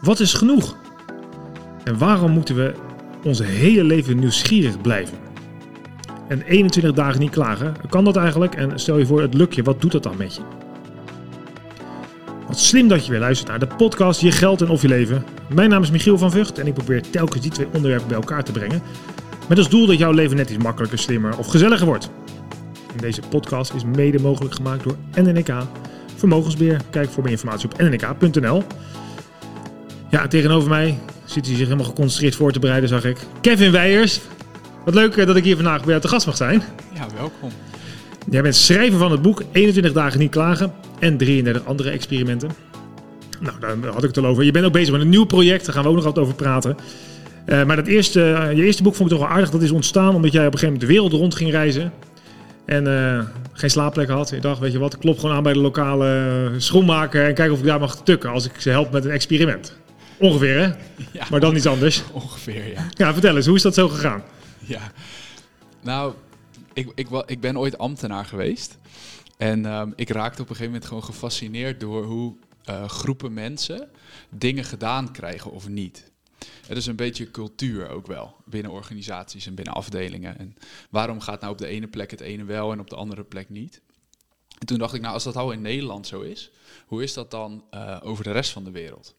Wat is genoeg? En waarom moeten we ons hele leven nieuwsgierig blijven? En 21 dagen niet klagen, kan dat eigenlijk? En stel je voor, het lukt je, wat doet dat dan met je? Wat slim dat je weer luistert naar de podcast Je Geld en Of Je Leven. Mijn naam is Michiel van Vught en ik probeer telkens die twee onderwerpen bij elkaar te brengen. Met als doel dat jouw leven net iets makkelijker, slimmer of gezelliger wordt. En deze podcast is mede mogelijk gemaakt door NNK Vermogensbeheer. Kijk voor meer informatie op nnk.nl. Ja, tegenover mij zit hij zich helemaal geconcentreerd voor te bereiden, zag ik. Kevin Weijers. Wat leuk eh, dat ik hier vandaag weer te gast mag zijn. Ja, welkom. Jij bent schrijver van het boek 21 dagen niet klagen en 33 andere experimenten. Nou, daar had ik het al over. Je bent ook bezig met een nieuw project, daar gaan we ook nog wat over praten. Uh, maar dat eerste, uh, je eerste boek vond ik toch wel aardig. Dat is ontstaan omdat jij op een gegeven moment de wereld rond ging reizen. En uh, geen slaapplek had. Ik dacht, weet je wat, klop gewoon aan bij de lokale schoenmaker en kijk of ik daar mag tukken als ik ze help met een experiment. Ongeveer, hè? Ja, maar dan iets anders. Ongeveer, ja. Ja, vertel eens, hoe is dat zo gegaan? Ja, nou, ik, ik, ik ben ooit ambtenaar geweest. En um, ik raakte op een gegeven moment gewoon gefascineerd door hoe uh, groepen mensen dingen gedaan krijgen of niet. Het is een beetje cultuur ook wel binnen organisaties en binnen afdelingen. En waarom gaat nou op de ene plek het ene wel en op de andere plek niet? En toen dacht ik, nou als dat al in Nederland zo is, hoe is dat dan uh, over de rest van de wereld?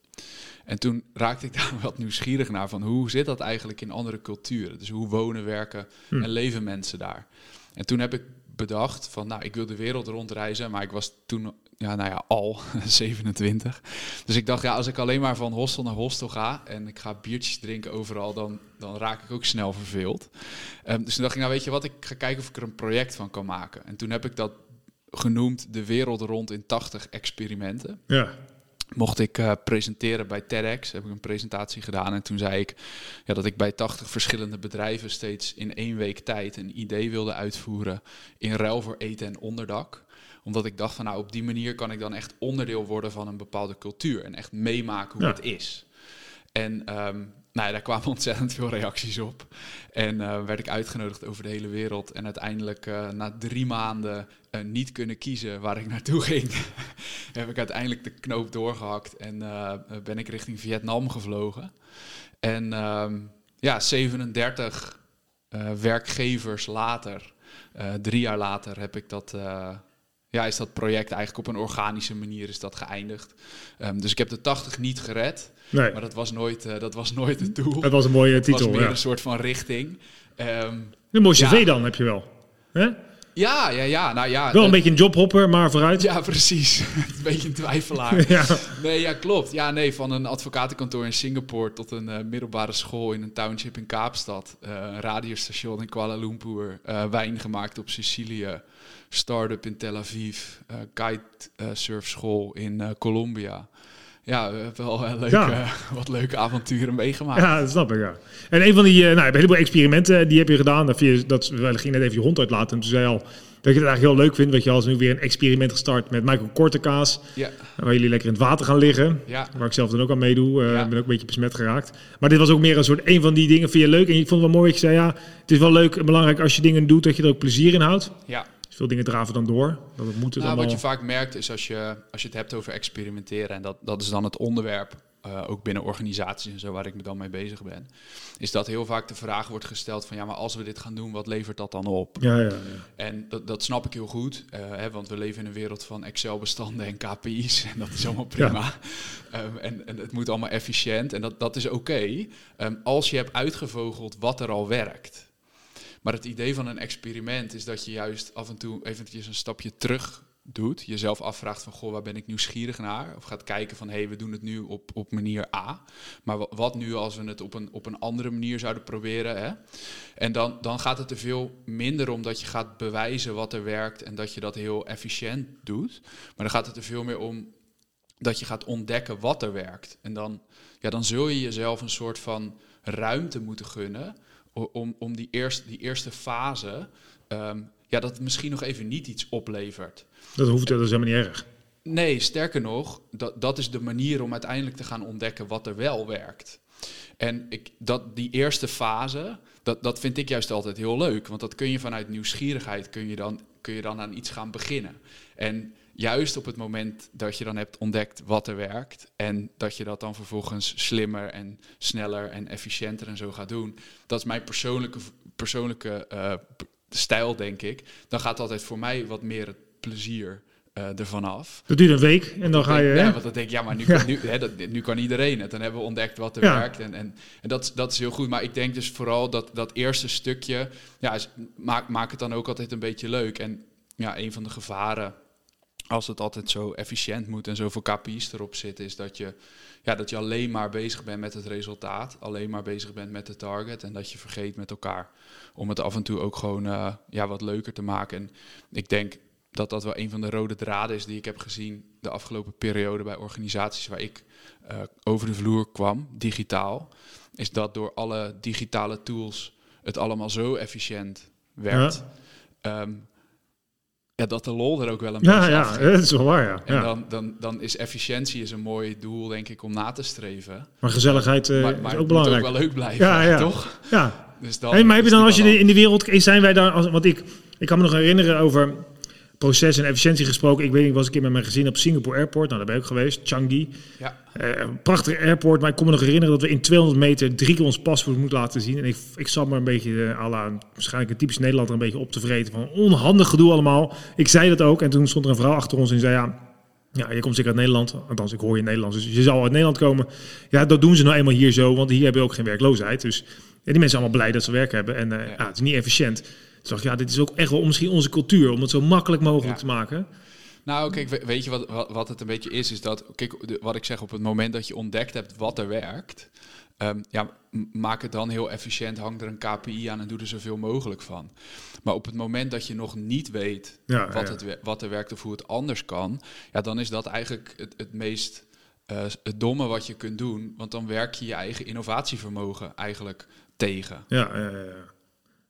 En toen raakte ik daar wat nieuwsgierig naar van hoe zit dat eigenlijk in andere culturen? Dus hoe wonen, werken hm. en leven mensen daar? En toen heb ik bedacht van, nou, ik wil de wereld rondreizen, maar ik was toen, ja, nou ja, al 27. Dus ik dacht, ja, als ik alleen maar van hostel naar hostel ga en ik ga biertjes drinken overal, dan, dan raak ik ook snel verveeld. Um, dus toen dacht ik, nou, weet je wat, ik ga kijken of ik er een project van kan maken. En toen heb ik dat genoemd de wereld rond in 80 experimenten. Ja mocht ik uh, presenteren bij TEDx. Heb ik een presentatie gedaan en toen zei ik ja, dat ik bij 80 verschillende bedrijven steeds in één week tijd een idee wilde uitvoeren in ruil voor eten en onderdak omdat ik dacht van nou op die manier kan ik dan echt onderdeel worden van een bepaalde cultuur en echt meemaken hoe het is. En um, nou ja, daar kwamen ontzettend veel reacties op. En uh, werd ik uitgenodigd over de hele wereld. En uiteindelijk, uh, na drie maanden uh, niet kunnen kiezen waar ik naartoe ging, heb ik uiteindelijk de knoop doorgehakt en ben ik richting Vietnam gevlogen. En um, ja, 37 werkgevers later, drie jaar later, heb ik dat ja, is dat project eigenlijk op een organische manier is dat geëindigd. Um, dus ik heb de 80 niet gered. Nee. Maar dat was nooit, uh, dat was nooit het doel. Het was een mooie titel. Het was meer ja. een soort van richting. Um, een mooie cv ja. dan heb je wel. Hè? Ja, ja, ja. Nou ja. Wel een beetje een jobhopper, maar vooruit. Ja, precies. een beetje een twijfelaar. ja. Nee, ja, klopt. Ja, nee, van een advocatenkantoor in Singapore tot een uh, middelbare school in een township in Kaapstad. Uh, een radiostation in Kuala Lumpur. Uh, wijn gemaakt op Sicilië. Start-up in Tel Aviv. kitesurfschool in Colombia ja, we hebben wel uh, ja. wat leuke avonturen meegemaakt. Ja, dat snap ik, ja. En een van die, uh, nou, een heleboel experimenten die heb je gedaan. Dat, je, dat we ging net even je hond uitlaten. En toen zei je al dat je het eigenlijk heel leuk vindt. Dat je als nu weer een experiment gestart met Michael Kortekaas. Ja. Waar jullie lekker in het water gaan liggen. Ja. Waar ik zelf dan ook aan meedoe. Ja. ben ook een beetje besmet geraakt. Maar dit was ook meer een soort, een van die dingen vind je leuk. En ik vond het wel mooi dat je zei, ja, het is wel leuk en belangrijk als je dingen doet, dat je er ook plezier in houdt. Ja. Veel dingen draven dan door. Dat het moet nou. Wat je vaak merkt is als je, als je het hebt over experimenteren, en dat, dat is dan het onderwerp, uh, ook binnen organisaties en zo waar ik me dan mee bezig ben, is dat heel vaak de vraag wordt gesteld van ja, maar als we dit gaan doen, wat levert dat dan op? Ja, ja, ja. En dat, dat snap ik heel goed, uh, hè, want we leven in een wereld van Excel-bestanden en KPI's en dat is allemaal prima. Um, en, en het moet allemaal efficiënt en dat, dat is oké okay, um, als je hebt uitgevogeld wat er al werkt. Maar het idee van een experiment is dat je juist af en toe eventjes een stapje terug doet. Jezelf afvraagt van, goh, waar ben ik nieuwsgierig naar? Of gaat kijken van, hé, hey, we doen het nu op, op manier A. Maar wat nu als we het op een, op een andere manier zouden proberen? Hè? En dan, dan gaat het er veel minder om dat je gaat bewijzen wat er werkt... en dat je dat heel efficiënt doet. Maar dan gaat het er veel meer om dat je gaat ontdekken wat er werkt. En dan, ja, dan zul je jezelf een soort van ruimte moeten gunnen om, om die, eerste, die eerste fase, um, ja, dat het misschien nog even niet iets oplevert. Dat hoeft, dat is helemaal niet erg. Nee, sterker nog, dat, dat is de manier om uiteindelijk te gaan ontdekken wat er wel werkt. En ik, dat, die eerste fase, dat, dat vind ik juist altijd heel leuk. Want dat kun je vanuit nieuwsgierigheid, kun je dan, kun je dan aan iets gaan beginnen. En juist op het moment dat je dan hebt ontdekt wat er werkt en dat je dat dan vervolgens slimmer en sneller en efficiënter en zo gaat doen, dat is mijn persoonlijke, persoonlijke uh, stijl, denk ik. Dan gaat altijd voor mij wat meer het plezier uh, ervan af. Dat duurt een week en dan ga je... Ja, want dan denk ik, ja, maar nu, Kan, nu, hè, dat, nu kan iedereen het. Dan hebben we ontdekt wat er werkt en, en, en dat, dat is heel goed. Maar ik denk dus vooral dat dat eerste stukje, ja, is, maak, maak het dan ook altijd een beetje leuk. En ja, een van de gevaren als het altijd zo efficiënt moet en zoveel KPI's erop zitten, is dat je, ja, dat je alleen maar bezig bent met het resultaat, alleen maar bezig bent met de target en dat je vergeet met elkaar om het af en toe ook gewoon uh, ja, wat leuker te maken. En ik denk dat dat wel een van de rode draden is die ik heb gezien de afgelopen periode bij organisaties waar ik uh, over de vloer kwam, digitaal, is dat door alle digitale tools het allemaal zo efficiënt werd. Ja. Um, ja, dat de lol er ook wel een ja, beetje Ja, dat is wel waar, ja. En Dan, dan, dan is efficiëntie is een mooi doel, denk ik, om na te streven. Maar gezelligheid uh, maar, maar is ook belangrijk. moet ook wel leuk blijven, ja, ja. toch? Ja. Dus dan, hey, maar heb je dan, als je in de wereld... Zijn wij daar... Als, want ik, ik kan me nog herinneren over proces en efficiëntie gesproken. Ik weet niet, was een keer met mijn gezin op Singapore Airport. Nou, daar ben ik ook geweest. Changi. Ja. Uh, prachtig airport. Maar ik kon me nog herinneren dat we in 200 meter drie keer ons paspoort moeten laten zien. En ik, ik zat maar een beetje, uh, à la, waarschijnlijk een typisch Nederlander, een beetje op te vreten. Van onhandig gedoe allemaal. Ik zei dat ook. En toen stond er een vrouw achter ons en zei ja... Ja, je komt zeker uit Nederland. Althans, ik hoor je Nederlands. Dus je zou uit Nederland komen. Ja, dat doen ze nou eenmaal hier zo. Want hier hebben we ook geen werkloosheid. Dus ja, die mensen zijn allemaal blij dat ze werk hebben. En uh, ja. het is niet efficiënt. Toen dacht ja, dit is ook echt wel misschien onze cultuur om het zo makkelijk mogelijk te maken. Nou, kijk, weet je wat, wat, het een beetje is? Is dat, kijk, wat ik zeg, op het moment dat je ontdekt hebt wat er werkt, um, ja, maak het dan heel efficiënt, hang er een KPI aan en doe er zoveel mogelijk van. Maar op het moment dat je nog niet weet ja, wat, Het, wat er werkt of hoe het anders kan, ja, dan is dat eigenlijk het, het meest uh, het domme wat je kunt doen. Want dan werk je je eigen innovatievermogen eigenlijk tegen. Ja, ja, ja.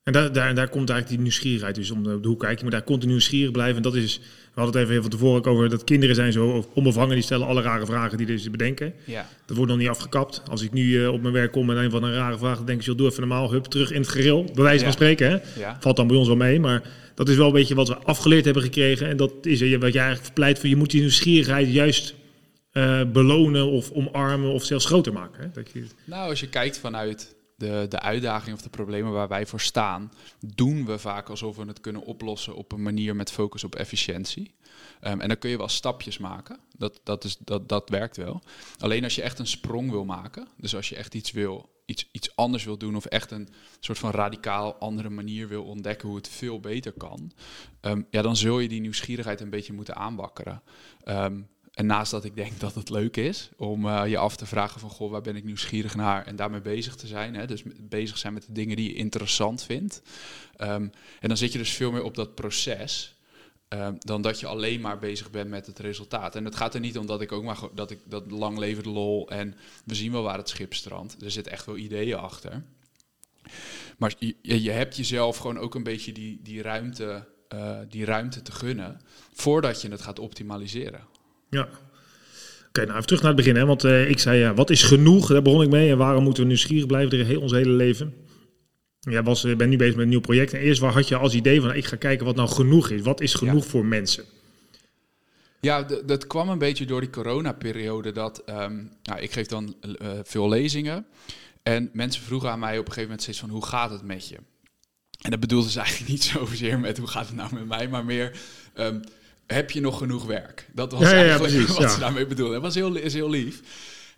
En daar, daar, daar komt eigenlijk die nieuwsgierigheid dus om de, de hoek kijken. Je moet daar continu nieuwsgierig blijven. En dat is, we hadden het even van tevoren over dat kinderen zijn zo onbevangen. Die stellen alle rare vragen die ze bedenken. Ja. Dat wordt nog niet afgekapt. Als ik nu uh, op mijn werk kom met een van een rare vraag, dan denk ik, joh, doe even normaal, hup, terug in het geril. Bij wijze van spreken, hè. Ja. Valt dan bij ons wel mee, maar dat is wel een beetje wat we afgeleerd hebben gekregen. En dat is wat jij eigenlijk verpleit van, je moet die nieuwsgierigheid juist uh, belonen of omarmen of zelfs groter maken. Hè? Dat je... Nou, als je kijkt vanuit de, de uitdagingen of de problemen waar wij voor staan, doen we vaak alsof we het kunnen oplossen op een manier met focus op efficiëntie. Um, en dan kun je wel stapjes maken. Dat, dat, is, dat, dat werkt wel. Alleen als je echt een sprong wil maken, dus als je echt iets wil, iets, iets anders wil doen, of echt een soort van radicaal andere manier wil ontdekken hoe het veel beter kan, um, ja, dan zul je die nieuwsgierigheid een beetje moeten aanwakkeren. Um, en naast dat ik denk dat het leuk is om uh, je af te vragen van, goh, waar ben ik nieuwsgierig naar en daarmee bezig te zijn. Hè? Dus bezig zijn met de dingen die je interessant vindt. Um, en dan zit je dus veel meer op dat proces. Um, dan dat je alleen maar bezig bent met het resultaat. En het gaat er niet om dat ik ook maar dat ik dat lang leven de lol en we zien wel waar het schip strandt. Er zit echt wel ideeën achter. Maar je, je hebt jezelf gewoon ook een beetje die, die, ruimte, uh, die ruimte te gunnen voordat je het gaat optimaliseren. Ja. Oké, nou even terug naar het begin. Hè? Want uh, ik zei, ja, wat is genoeg? Daar begon ik mee. En waarom moeten we nieuwsgierig blijven de heel, ons hele leven? Jij was, uh, ben nu bezig met een nieuw project. En eerst waar had je als idee van, ik ga kijken wat nou genoeg is. Wat is genoeg voor mensen? Ja, dat kwam een beetje door die coronaperiode. Dat, um, nou, ik geef dan uh, veel lezingen. En mensen vroegen aan mij op een gegeven moment steeds van, hoe gaat het met je? En dat bedoelde ze eigenlijk niet zozeer met, hoe gaat het nou met mij? Maar meer... Um, heb je nog genoeg werk? Dat was eigenlijk precies, wat ze daarmee bedoelde. Dat was heel, is heel lief.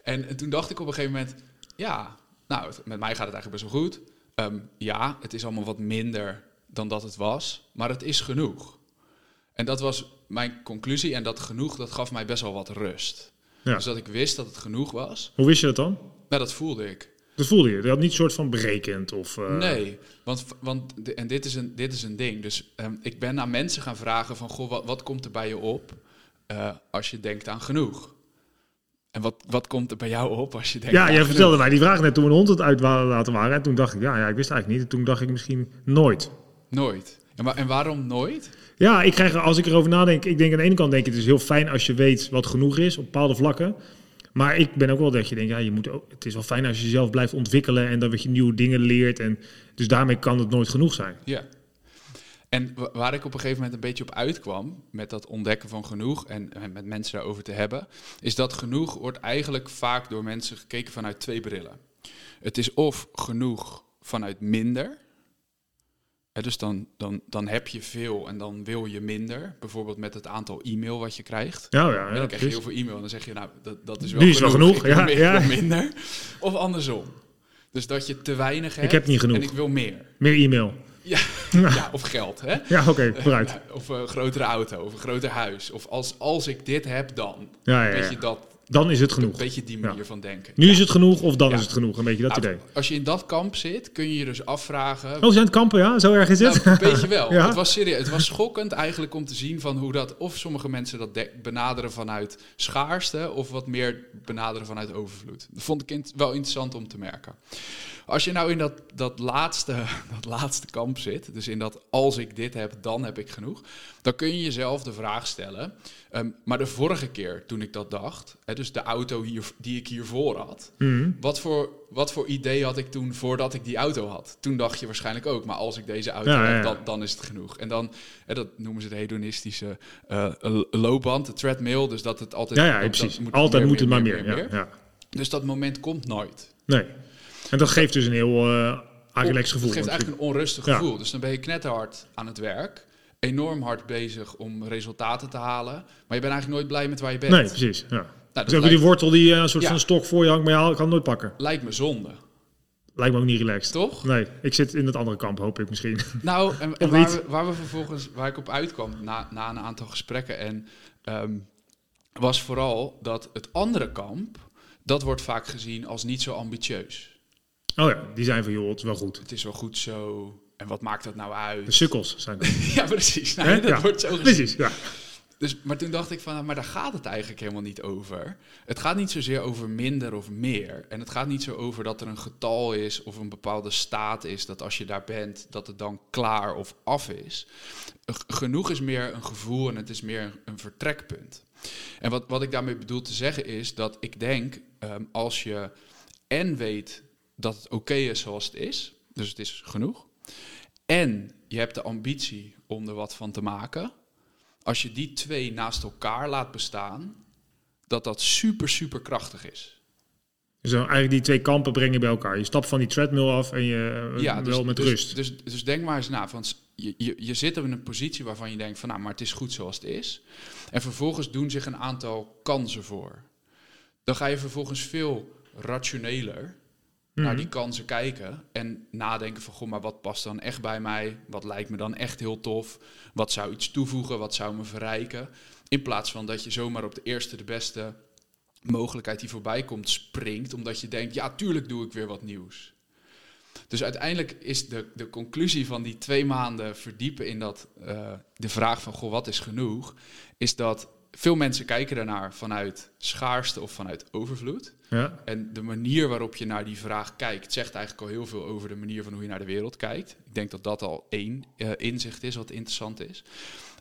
En, en, toen dacht ik op een gegeven moment, ja, nou, met mij gaat het eigenlijk best wel goed. Ehm, ja, het is allemaal wat minder dan dat het was, maar het is genoeg. En dat was mijn conclusie en dat genoeg, dat gaf mij best wel wat rust. Dus dat ik wist dat het genoeg was. Hoe wist je dat dan? Nou, dat voelde ik. Dat voelde je? Je had niet soort van berekend? Of, uh... Nee, want, want en dit is een, dit is een ding. Dus um, ik ben naar mensen gaan vragen van... Goh, wat, wat komt er bij je op uh, als je denkt aan genoeg? En wat, wat komt er bij jou op als je denkt Ja, jij vertelde mij die vraag net toen we een hond het uit laten waren. En toen dacht ik, ja, ja, ik wist eigenlijk niet. En toen dacht ik misschien nooit. Nooit. En, en waarom nooit? Ja, ik krijg, als ik erover nadenk... Ik denk aan de ene kant denk ik, het is heel fijn als je weet wat genoeg is op bepaalde vlakken. Maar ik ben ook wel dat je denkt, ja, je moet ook, het is wel fijn als je jezelf blijft ontwikkelen en dat je nieuwe dingen leert. En, dus daarmee kan het nooit genoeg zijn. Ja. En wa- waar ik op een gegeven moment een beetje op uitkwam met dat ontdekken van genoeg en, en met mensen daarover te hebben, is dat genoeg wordt eigenlijk vaak door mensen gekeken vanuit twee brillen. Het is of genoeg vanuit minder. Hè, dus dan, dan, dan heb je veel en dan wil je minder. Bijvoorbeeld met het aantal e-mail wat je krijgt. Ja, ja, dan krijg je heel veel e-mail en dan zeg je, nou, dat, dat is wel Nu is wel genoeg, Ik ja, meer, ja. ik minder. Of andersom. Dus dat je te weinig hebt heb niet genoeg. en ik wil meer. Meer e-mail. Ja, ja of geld, hè? Ja, oké, vooruit. Ja, Of een grotere auto, of een groter huis. Of als, als ik dit heb, dan. Ja, ja, Weet je, dat, Dan is het een genoeg. beetje die Ja. manier van denken. Nu is het genoeg of dan Ja. is het genoeg. Een beetje dat Nou, idee. Als je in dat kamp zit, kun je je dus afvragen... Oh, ze zijn het kampen, ja? Zo erg is het? Nou, weet je wel. Ja. Het was serieus. Het was schokkend eigenlijk om te zien van hoe dat... Of sommige mensen dat de- benaderen vanuit schaarste... of wat meer benaderen vanuit overvloed. Dat vond ik wel interessant om te merken. Als je nou in dat, dat, laatste, dat laatste kamp zit... dus in dat als ik dit heb, dan heb ik genoeg... dan kun je jezelf de vraag stellen... ehm, maar de vorige keer toen ik dat dacht... Hè, dus de auto hier, die ik hiervoor had... Mhm. Wat voor, wat voor idee had ik toen voordat ik die auto had? Toen dacht je waarschijnlijk ook, maar als ik deze auto Ja, heb, ja. dan, dan is het genoeg. En dan, hè, dat noemen ze de hedonistische l- loopband, de treadmill. Dus dat het altijd... Ja, ja, dat- precies. dat moet Altijd meer, moet het meer, maar meer, meer. Dus dat moment komt nooit. Nee. En dat geeft dus een heel relaxed gevoel. Het geeft eigenlijk een onrustig Ja. gevoel. Dus dan ben je knetterhard aan het werk. Enorm hard bezig om resultaten te halen. Maar je bent eigenlijk nooit blij met waar je bent. Nee, precies. Ja. Nou, Dus ook die wortel die eh, een soort Ja. van stok voor je hangt, maar ik kan het nooit pakken. lijkt me zonde, Lijkt me ook niet relaxed. toch? Nee, ik zit in het andere kamp, hoop ik misschien. Nou, en, waar, we, waar we vervolgens, waar ik op uitkwam na, na een aantal gesprekken, en ehm, was vooral dat het andere kamp, dat wordt vaak gezien als niet zo ambitieus. Oh ja, die zijn van joh, het is wel goed. Het is wel goed zo, en wat maakt dat nou De uit? sukkels zijn dat. Ja, precies. Nou, dat Ja, wordt zo gezien. Precies, ja. Dus, maar toen dacht ik van, maar daar gaat het eigenlijk helemaal niet over. Het gaat niet zozeer over minder of meer. En het gaat niet zo over dat er een getal is of een bepaalde staat is, dat als je daar bent, dat het dan klaar of af is. Genoeg is meer een gevoel en het is meer een, een vertrekpunt. En wat, wat ik daarmee bedoel te zeggen is dat ik denk, ehm, als je en weet dat het oké is zoals het is, dus het is genoeg, en je hebt de ambitie om er wat van te maken, als je die twee naast elkaar laat bestaan, dat dat super, super krachtig is. Dus eigenlijk die twee kampen breng je bij elkaar. Je stapt van die treadmill af en je eh, Ja, dus, wel met dus, rust. Dus, dus denk maar eens na. Van, s- je, je, je zit in een positie waarvan je denkt van, nou, maar het is goed zoals het is. En vervolgens doen zich een aantal kansen voor. Dan ga je vervolgens veel rationeler naar Mhm. die kansen kijken en nadenken van, goh, maar wat past dan echt bij mij? Wat lijkt me dan echt heel tof? Wat zou iets toevoegen? Wat zou me verrijken? In plaats van dat je zomaar op de eerste, de beste mogelijkheid die voorbij komt springt, omdat je denkt, ja, tuurlijk doe ik weer wat nieuws. Dus uiteindelijk is de, de conclusie van die twee maanden verdiepen in dat, eh, de vraag van, goh, wat is genoeg? Is dat veel mensen kijken daarnaar vanuit schaarste of vanuit overvloed. Ja. En de manier waarop je naar die vraag kijkt, zegt eigenlijk al heel veel over de manier van hoe je naar de wereld kijkt. Ik denk dat dat al één eh, inzicht is wat interessant is.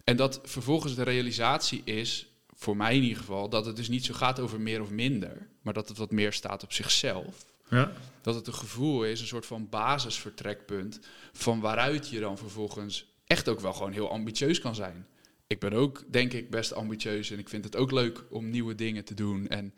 En dat vervolgens de realisatie is, voor mij in ieder geval, dat het dus niet zo gaat over meer of minder, maar dat het wat meer staat op zichzelf. Ja. Dat het een gevoel is, een soort van basisvertrekpunt, van waaruit je dan vervolgens echt ook wel gewoon heel ambitieus kan zijn. Ik ben ook, denk ik, best ambitieus en ik vind het ook leuk om nieuwe dingen te doen. En,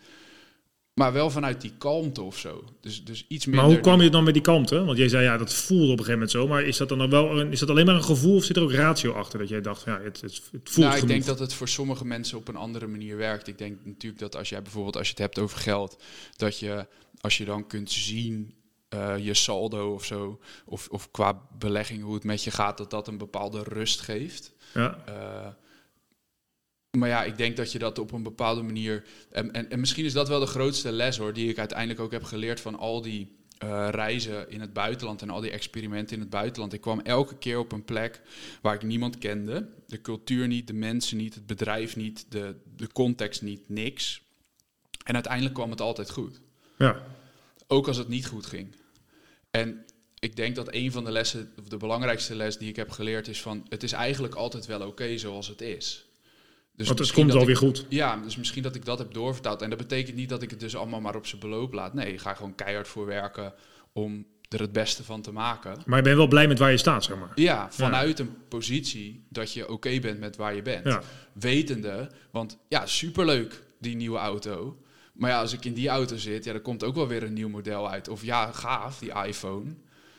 maar wel vanuit die kalmte of zo. Dus, dus iets minder... Maar hoe kwam je dan met die kalmte? Want jij zei ja, dat voelde op een gegeven moment zo. Maar is dat dan nog wel een, is dat alleen maar een gevoel of zit er ook ratio achter? Dat jij dacht, ja, het, het, het voelt nou, ik denk dat het voor sommige mensen op een andere manier werkt. Ik denk natuurlijk dat als jij bijvoorbeeld, als je het hebt over geld, dat je, als je dan kunt zien eh, je saldo of zo, of, of qua belegging hoe het met je gaat, dat dat een bepaalde rust geeft. Ja. Eh, maar ja, ik denk dat je dat op een bepaalde manier. En, en, en misschien is dat wel de grootste les hoor, die ik uiteindelijk ook heb geleerd van al die eh, reizen in het buitenland en al die experimenten in het buitenland. Ik kwam elke keer op een plek waar ik niemand kende. De cultuur niet, de mensen niet, het bedrijf niet, de, de context niet, niks. En uiteindelijk kwam het altijd goed. ja. Ook als het niet goed ging. En ik denk dat een van de lessen, of de belangrijkste les die ik heb geleerd, is van het is eigenlijk altijd wel oké zoals het is. Dus Want het komt ik- weer goed. Ja, dus misschien dat ik dat heb doorvertaald. En dat betekent niet dat ik het dus allemaal maar op zijn beloop laat. Nee, ik ga gewoon keihard voor werken om er het beste van te maken. Maar je bent wel blij met waar je staat, zeg maar. Ja, vanuit een positie dat je oké bent met waar je bent. Ja. Wetende, want ja, superleuk die nieuwe auto. Maar ja, als ik in die auto zit, ja, dan komt ook wel weer een nieuw model uit. Of ja, gaaf, die iPhone.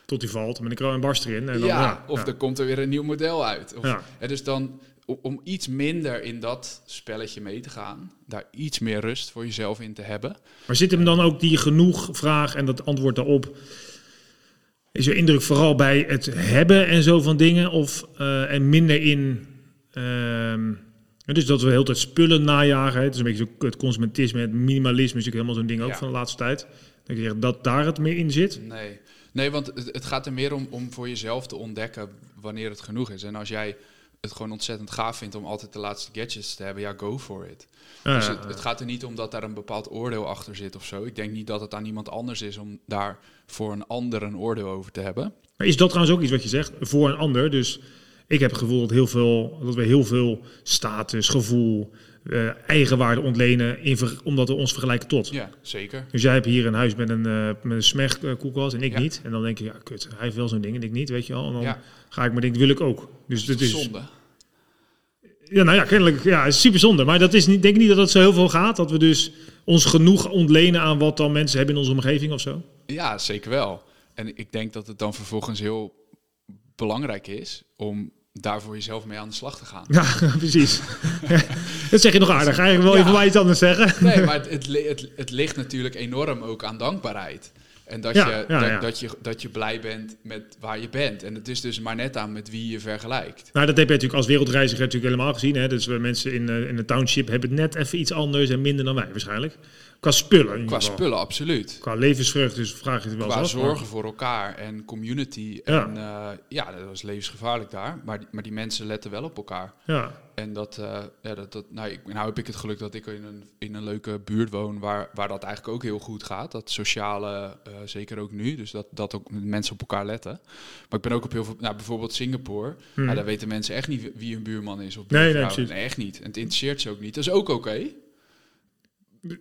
Tot die valt, met een kroon en barst erin. En dan, ja, ja, of ja. er komt er weer een nieuw model uit. Of, Ja. ja, dus dan, om iets minder in dat spelletje mee te gaan, daar iets meer rust voor jezelf in te hebben. Maar zit hem dan ook die genoeg vraag en dat antwoord daarop? Is er indruk vooral bij het hebben en zo van dingen? Of, eh, en minder in... ehm, dus dat we heel tijd spullen najagen. Het is een beetje zo het consumentisme, het minimalisme is natuurlijk helemaal zo'n ding ook Ja. van de laatste tijd. Dat je zegt dat daar het meer in zit. Nee, nee want het, het gaat er meer om, om voor jezelf te ontdekken wanneer het genoeg is. En als jij het gewoon ontzettend gaaf vindt om altijd de laatste gadgets te hebben, ja, go for it. Ja, Dus het gaat er niet om dat daar een bepaald oordeel achter zit of zo. Ik denk niet dat het aan iemand anders is om daar voor een ander een oordeel over te hebben. Maar is dat trouwens ook iets wat je zegt voor een ander? Dus ik heb het gevoel dat, heel veel, dat we heel veel status, gevoel, eh, eigenwaarde ontlenen in ver- omdat we ons vergelijken tot. Ja, zeker. Dus jij hebt hier een huis met een, eh met een en ik Ja. niet. En dan denk je, ja kut, hij heeft wel zo'n ding en ik niet, weet je wel. En dan Ja. ga ik maar denken, wil ik ook. Dus het is, Zonde. ja, nou ja, kennelijk, ja, is super zonde. Maar dat is niet, denk ik niet dat het zo heel veel gaat. Dat we dus ons genoeg ontlenen aan wat dan mensen hebben in onze omgeving of zo. Ja, zeker wel. En ik denk dat het dan vervolgens heel belangrijk is om daar voor jezelf mee aan de slag te gaan. Ja, precies. dat zeg je nog aardig. Eigenlijk wil je Ja. van mij iets anders zeggen. Nee, maar het, het, het, het ligt natuurlijk enorm ook aan dankbaarheid. En dat, Ja, je, ja, dat, dat, je, dat je blij bent met waar je bent. En het is dus maar net aan met wie je vergelijkt. Nou, dat heb je natuurlijk als wereldreiziger natuurlijk helemaal gezien. Hè? Dus we mensen in, eh, in de township hebben het net even iets anders en minder dan wij waarschijnlijk. Qua spullen Qua spullen, absoluut. Qua levensvreugde dus vraag je het wel Qua af. zorgen voor elkaar en community. Ja. En eh, ja, dat was levensgevaarlijk daar. Maar, die- maar die mensen letten wel op elkaar. Ja. En dat, eh, ja, dat, dat nou, ik, nou heb ik het geluk dat ik in een, in een leuke buurt woon waar, waar dat eigenlijk ook heel goed gaat. Dat sociale, eh, zeker ook nu. Dus dat, dat ook mensen op elkaar letten. Maar ik ben ook op heel veel, nou, bijvoorbeeld Singapore. Nou, daar weten mensen echt niet wie- hun buurman is. Of Nee, nee, precies. echt niet. En het interesseert ze ook niet. Dat is ook oké.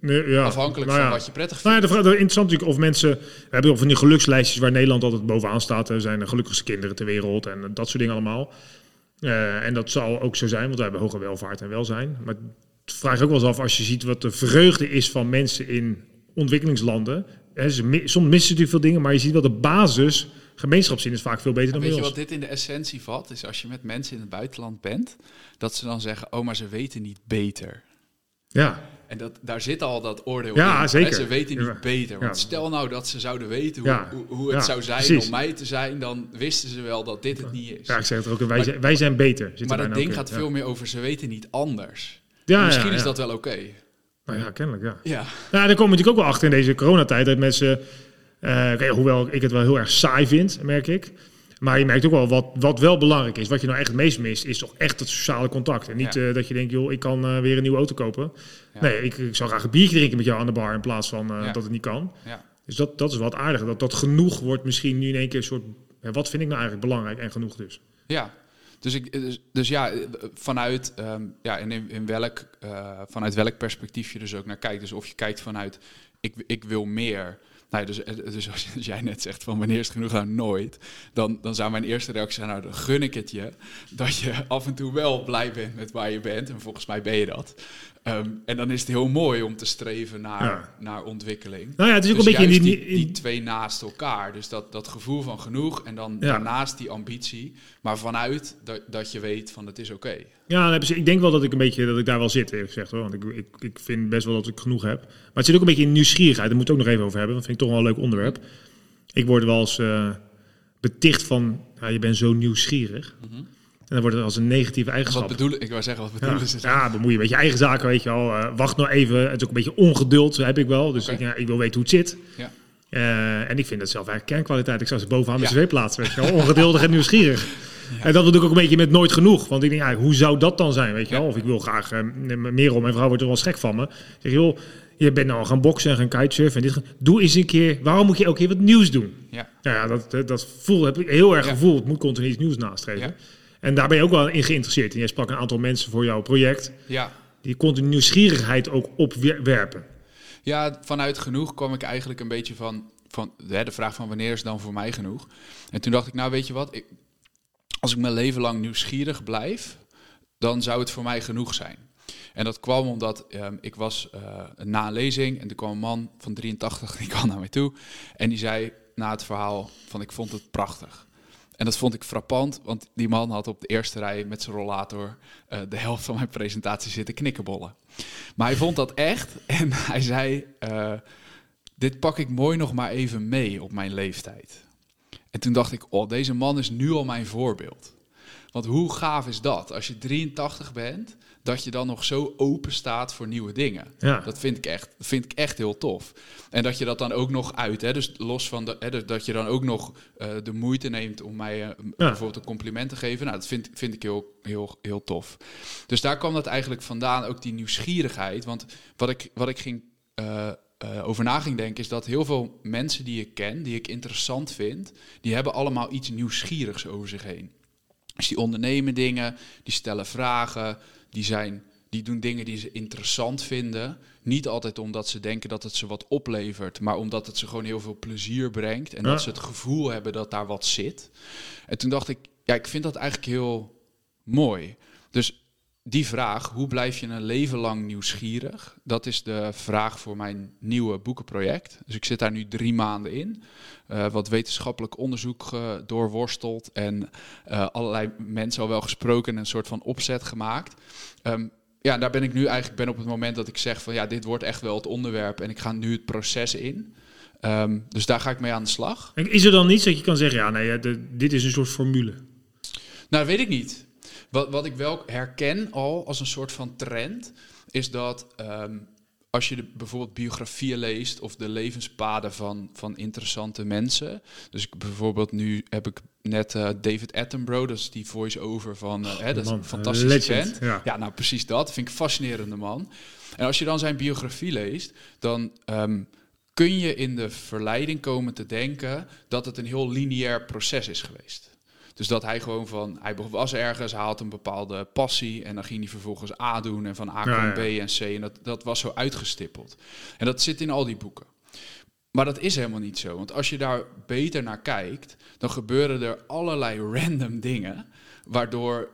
Nee, ja. afhankelijk Nou van wat je prettig Nou ja, vindt. de vraag, de interessant natuurlijk of mensen... We hebben ook van die gelukslijstjes waar Nederland altijd bovenaan staat. Er zijn de gelukkigste kinderen ter wereld en dat soort dingen allemaal. Eh, en dat zal ook zo zijn, want wij hebben hoge welvaart en welzijn. Maar het vraag ik ook wel eens af als je ziet wat de vreugde is van mensen in ontwikkelingslanden. Hè, ze soms missen natuurlijk veel dingen, maar je ziet wel de basis... Gemeenschapszin is vaak veel beter dan Weet bij je ons. wat dit in de essentie vat? Is als je met mensen in het buitenland bent, dat ze dan zeggen: Oh, maar ze weten niet beter. Ja, En dat, daar zit al dat oordeel Ja, in. hè? zeker. Ze weten niet Ja. beter. Want Ja. stel nou dat ze zouden weten hoe, hoe, hoe het zou zijn precies. om mij te zijn, dan wisten ze wel dat dit het niet is. ja ik zeg het ook. Wij, zijn, wij zijn beter. Er maar dat ding ook in. gaat veel meer over ze weten niet anders. Ja, Misschien is dat wel oké. Nou ja, kennelijk, ja. Ja. Nou, daar komen we natuurlijk ook wel achter in deze coronatijd. Dat mensen, eh, hoewel ik het wel heel erg saai vind, merk ik. Maar je merkt ook wel wat, wat wel belangrijk is. Wat je nou echt het meest mist, is toch echt het sociale contact. En niet Ja. eh, dat je denkt, joh, ik kan eh, weer een nieuwe auto kopen. Ja. Nee, ik, ik zou graag een biertje drinken met jou aan de bar in plaats van eh, Ja. dat het niet kan. Ja. Dus dat, dat is wat aardig. Dat, dat genoeg wordt misschien nu in één keer een soort... wat vind ik nou eigenlijk belangrijk en genoeg dus? Ja, dus, ik, dus, dus ja, vanuit, ehm, ja, en in, in welk, vanuit welk perspectief je dus ook naar kijkt. Dus of je kijkt vanuit, ik, ik wil meer. Nou, dus, eh, dus als jij net zegt van wanneer is het genoeg, nou nooit. Dan, dan zou mijn eerste reactie zijn, nou dan gun ik het je. Dat je af en toe wel blij bent met waar je bent. En volgens mij ben je dat. Ehm, en dan is het heel mooi om te streven naar, Ja. naar ontwikkeling. Nou ja, het is ook Dus een beetje in die... in- die twee naast elkaar. Dus dat, dat gevoel van genoeg en dan Ja. daarnaast die ambitie. Maar vanuit dat, dat je weet van het is oké. Ja, ik denk wel dat ik een beetje dat ik daar wel zit, eerlijk gezegd. Hoor. Want ik, ik, ik vind best wel dat ik genoeg heb. Maar het zit ook een beetje in nieuwsgierigheid. Daar moet ik het ook nog even over hebben. Dat vind ik toch wel een leuk onderwerp. Ik word wel eens eh, beticht van, je bent zo nieuwsgierig. En dan wordt het als een negatieve eigenschap. Wat bedoel ik? wou zeggen, wat ja, bedoelen ze? ja, bemoei je met je eigen zaken, weet je wel. Eh, wacht nou even. Het is ook een beetje ongeduld, heb ik wel. Dus ik, ja, ik wil weten hoe het zit. Ja. Eh, en ik vind dat zelf eigenlijk kernkwaliteit. Ik zou ze bovenaan mijn Ja. cv plaatsen, weet je wel. Ongeduldig en nieuwsgierig. En dat doe ik ook een beetje met nooit genoeg. Want ik denk, ja, hoe zou dat dan zijn, weet je wel? Ja. Of ik wil graag, eh, meer om mijn vrouw wordt er wel schrik van me. Ik zeg, joh, je bent nou gaan boksen en gaan kitesurfen. En dit, doe eens een keer, waarom moet je elke keer wat nieuws doen? Ja. Nou ja, dat, dat, dat voel, heb ik heel erg Ja. gevoeld. Het moet continu iets nieuws nastreven. Ja. En daar ben je ook wel in geïnteresseerd. En jij sprak een aantal mensen voor jouw project. Ja. Die continu nieuwsgierigheid ook opwerpen. ja, vanuit genoeg kwam ik eigenlijk een beetje van... van hè, de vraag van wanneer is dan voor mij genoeg? En toen dacht ik, nou weet je wat, ik, als ik mijn leven lang nieuwsgierig blijf, dan zou het voor mij genoeg zijn. En dat kwam omdat ehm, ik was uh, na een lezing en er kwam een man van 83, die kwam naar mij toe. En die zei na het verhaal van ik vond het prachtig. En dat vond ik frappant, want die man had op de eerste rij met zijn rollator uh, de helft van mijn presentatie zitten knikkenbollen. Maar hij vond dat echt en hij zei, uh, dit pak ik mooi nog maar even mee op mijn leeftijd. En toen dacht ik, oh, deze man is nu al mijn voorbeeld. Want hoe gaaf is dat? Als je 83 bent, dat je dan nog zo open staat voor nieuwe dingen. Ja. Dat vind ik echt, dat vind ik echt heel tof. En dat je dat dan ook nog uit, hè, dus los van de, hè, dat je dan ook nog uh, de moeite neemt om mij uh, ja. bijvoorbeeld een compliment te geven. Nou, dat vind, vind ik heel, heel, heel tof. Dus daar kwam dat eigenlijk vandaan, ook die nieuwsgierigheid. Want wat ik, wat ik ging. Uh, uh, over na ging denken, is dat heel veel mensen die ik ken, die ik interessant vind, die hebben allemaal iets nieuwsgierigs over zich heen. Dus die ondernemen dingen, die stellen vragen, die, zijn, die doen dingen die ze interessant vinden. Niet altijd omdat ze denken dat het ze wat oplevert, maar omdat het ze gewoon heel veel plezier brengt. En ja. dat ze het gevoel hebben dat daar wat zit. En toen dacht ik, ja, ik vind dat eigenlijk heel mooi. Dus die vraag, hoe blijf je een leven lang nieuwsgierig? Dat is de vraag voor mijn nieuwe boekenproject. Dus ik zit daar nu drie maanden in. Uh, wat wetenschappelijk onderzoek uh, doorworsteld en uh, allerlei mensen al wel gesproken en een soort van opzet gemaakt. Um, ja, daar ben ik nu eigenlijk ben op het moment dat ik zeg van ja, dit wordt echt wel het onderwerp en ik ga nu het proces in. Um, dus daar ga ik mee aan de slag. Is er dan niets dat je kan zeggen, ja, nee, dit is een soort formule? Nou, weet ik niet. Wat, wat ik wel herken al als een soort van trend, is dat um, als je de, bijvoorbeeld biografieën leest of de levenspaden van, van interessante mensen. Dus ik, bijvoorbeeld nu heb ik net uh, David Attenborough, dat is die voice-over van, uh, hè, dat is een fantastische band. Ja. ja, nou precies dat. vind ik een fascinerende man. En als je dan zijn biografie leest, dan um, kun je in de verleiding komen te denken dat het een heel lineair proces is geweest. Dus dat hij gewoon van, hij was ergens, hij had een bepaalde passie en dan ging hij vervolgens A doen en van A kwam ja, ja. B en C. En dat, dat was zo uitgestippeld. En dat zit in al die boeken. Maar dat is helemaal niet zo. Want als je daar beter naar kijkt, dan gebeuren er allerlei random dingen. Waardoor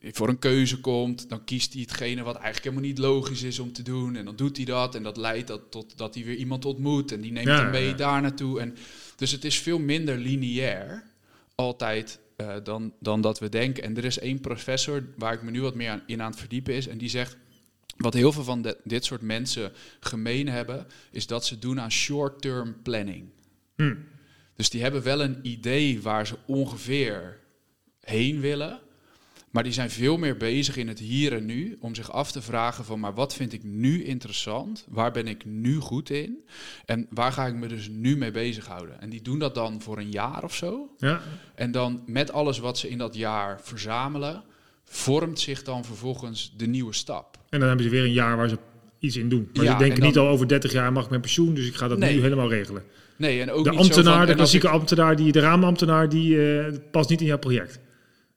voor een keuze komt, dan kiest hij hetgene wat eigenlijk helemaal niet logisch is om te doen. En dan doet hij dat. En dat leidt dat tot dat hij weer iemand ontmoet. En die neemt ja, hem mee ja. daar naartoe. En dus het is veel minder lineair altijd uh, dan, dan dat we denken. En er is één professor waar ik me nu wat meer aan, in aan het verdiepen is. En die zegt, wat heel veel van de, dit soort mensen gemeen hebben, is dat ze doen aan short-term planning. Hmm. Dus die hebben wel een idee waar ze ongeveer heen willen. Maar die zijn veel meer bezig in het hier en nu om zich af te vragen van, maar wat vind ik nu interessant? Waar ben ik nu goed in? En waar ga ik me dus nu mee bezighouden? En die doen dat dan voor een jaar of zo. Ja. En dan met alles wat ze in dat jaar verzamelen, vormt zich dan vervolgens de nieuwe stap. En dan hebben ze weer een jaar waar ze iets in doen. Maar ja, ze denken dan, niet al over 30 jaar mag ik mijn pensioen, dus ik ga dat nee. nu helemaal regelen. Nee, en ook de niet ambtenaar, van, de klassieke ik... ambtenaar, die, de raamambtenaar, die uh, past niet in jouw project.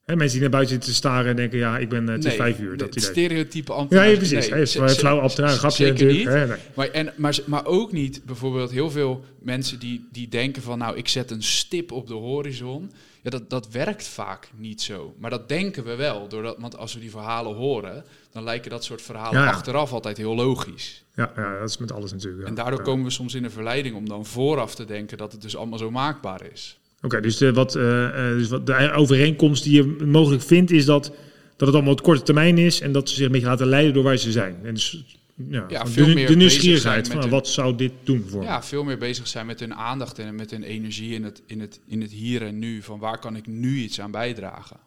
He, mensen die naar buiten zitten te staren en denken, ja, ik ben, uh, het is nee, vijf uur. Dat het stereotype ambtenaar. Ja, ja precies. Nee, hij is flauw grapje natuurlijk. Niet. Nee. maar, en, maar, maar ook niet bijvoorbeeld heel veel mensen die, die denken van, nou, ik zet een stip op de horizon. Ja, dat, dat werkt vaak niet zo. Maar dat denken we wel. Doordat, want als we die verhalen horen, dan lijken dat soort verhalen ja, achteraf altijd heel logisch. Ja, ja, dat is met alles natuurlijk. En daardoor komen we soms in de verleiding om dan vooraf te denken dat het dus allemaal zo maakbaar is. Okay, dus, de, wat, uh, dus wat de overeenkomst die je mogelijk vindt is dat, dat het allemaal op korte termijn is en dat ze zich een beetje laten leiden door waar ze zijn. En dus, ja, ja veel de, meer de nieuwsgierigheid van hun, wat zou dit doen voor Ja, veel meer bezig zijn met hun aandacht en met hun energie in het, in, het, in het hier en nu. Van waar kan ik nu iets aan bijdragen?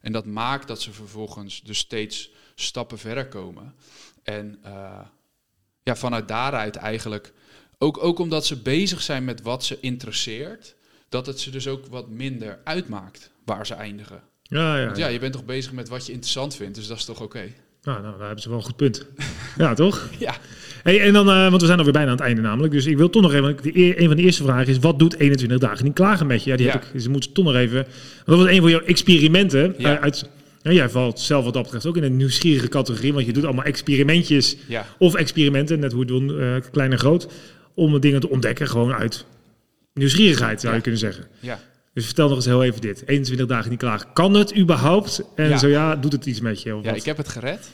En dat maakt dat ze vervolgens dus steeds stappen verder komen. En uh, ja, vanuit daaruit eigenlijk, ook, ook omdat ze bezig zijn met wat ze interesseert, dat het ze dus ook wat minder uitmaakt waar ze eindigen. Ja, ja, Want ja, je bent toch bezig met wat je interessant vindt, dus dat is toch oké? Okay? Nou, nou, daar hebben ze wel een goed punt. ja, toch? Ja. Hey, en dan, uh, want we zijn alweer bijna aan het einde namelijk. Dus ik wil toch nog even, de, een van de eerste vragen is, wat doet 21 dagen niet klagen met je? Ja, die ja. heb ik, dus moet toch nog even, dat was een van jouw experimenten ja. uit... Ja, jij valt zelf wat dat betreft ook in een nieuwsgierige categorie, want je doet allemaal experimentjes ja. of experimenten, net hoe het doen, uh, klein en groot, om dingen te ontdekken, gewoon uit nieuwsgierigheid, zou je kunnen zeggen. Ja. Dus vertel nog eens heel even dit. 21 dagen niet klagen. Kan het überhaupt? En Ja. zo ja, doet het iets met je? Of Ja, wat? ik heb het gered.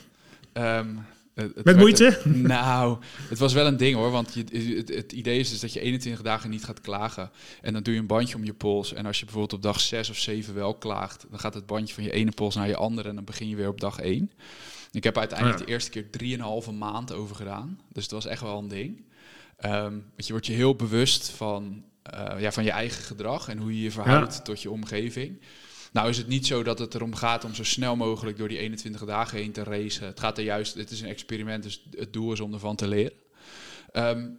Ehm, het- het Met moeite? Nou, het was wel een ding hoor. Want je, het, het idee is dus dat je 21 dagen niet gaat klagen. En dan doe je een bandje om je pols. En als je bijvoorbeeld op dag 6 of 7 wel klaagt, dan gaat het bandje van je ene pols naar je andere. En dan begin je weer op dag 1. Ik heb uiteindelijk Ah, de eerste keer 3,5 maand over gedaan. Dus het was echt wel een ding. Ehm, want je wordt je heel bewust van, eh, ja, van je eigen gedrag en hoe je je verhoudt tot je omgeving. Nou is het niet zo dat het erom gaat om zo snel mogelijk door die 21 dagen heen te racen. Het gaat er juist, het is een experiment, dus het doel is om ervan te leren. Ehm,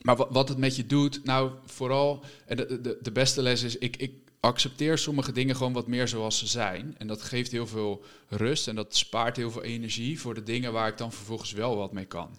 maar wa- wat het met je doet, nou vooral, en de, de, de beste les is, ik, ik accepteer sommige dingen gewoon wat meer zoals ze zijn. En dat geeft heel veel rust en dat spaart heel veel energie voor de dingen waar ik dan vervolgens wel wat mee kan.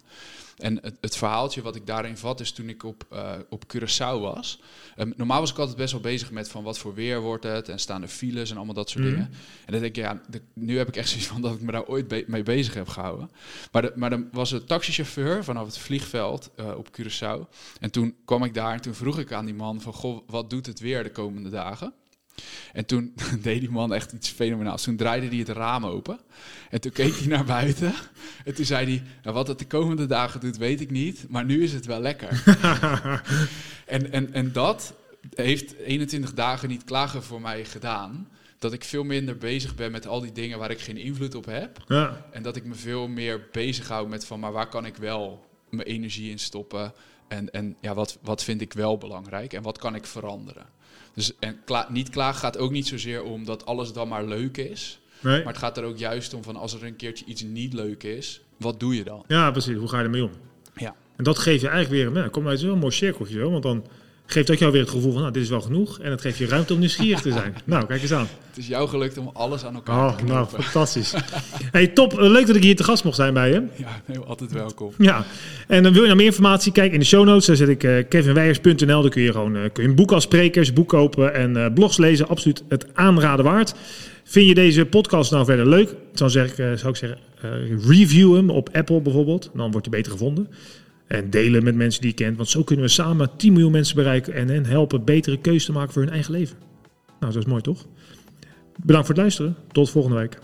En het, het verhaaltje wat ik daarin vat is toen ik op, eh, op Curaçao was. Ehm, normaal was ik altijd best wel bezig met van wat voor weer wordt het en staan er files en allemaal dat soort Mhm. dingen. En dan denk ik, ja, de- nu heb ik echt zoiets van dat ik me daar ooit be- mee bezig heb gehouden. Maar, de, maar dan was een taxichauffeur vanaf het vliegveld eh, op Curaçao. En toen kwam ik daar en toen vroeg ik aan die man van, goh, wat doet het weer de komende dagen? En toen deed die man echt iets fenomenaals. Toen draaide hij het raam open. En toen keek hij naar buiten. En toen zei hij, nou, wat het de komende dagen doet, weet ik niet. Maar nu is het wel lekker. en, en, en dat heeft 21 dagen niet klagen voor mij gedaan. Dat ik veel minder bezig ben met al die dingen waar ik geen invloed op heb. Ja. En dat ik me veel meer bezighoud met van, maar waar kan ik wel mijn energie in stoppen? En, en ja, wat, wat vind ik wel belangrijk en wat kan ik veranderen? Dus en kla niet klagen gaat ook niet zozeer om dat alles dan maar leuk is. Nee? Maar het gaat er ook juist om van als er een keertje iets niet leuk is, wat doe je dan? Ja, precies. Hoe ga je ermee om? Ja. En dat geeft je eigenlijk weer, nou, kom uit zo'n mooi cirkeltje zo, want dan geeft dat jou weer het gevoel van, nou, dit is wel genoeg. En het geeft je ruimte om nieuwsgierig te zijn. nou, kijk eens aan. Het is jou gelukt om alles aan elkaar Oh, te nou, knopen. fantastisch. Hey, top. Eh, Leuk dat ik hier te gast mocht zijn bij je. Ja, heel altijd welkom. Ja, en dan wil je nou meer informatie, kijk in de show notes. Daar zet ik eh kevinweijers.nl. Daar kun je gewoon eh, kun je een boek als sprekers, boek kopen en blogs lezen. Absoluut het aanraden waard. Vind je deze podcast nou verder leuk? Dan zeg ik, zou ik zeggen, review hem op Apple bijvoorbeeld. Dan wordt hij beter gevonden. En delen met mensen die je kent. Want zo kunnen we samen 10 miljoen mensen bereiken en hen helpen betere keuzes te maken voor hun eigen leven. Nou, dat is mooi toch? Bedankt voor het luisteren. Tot volgende week.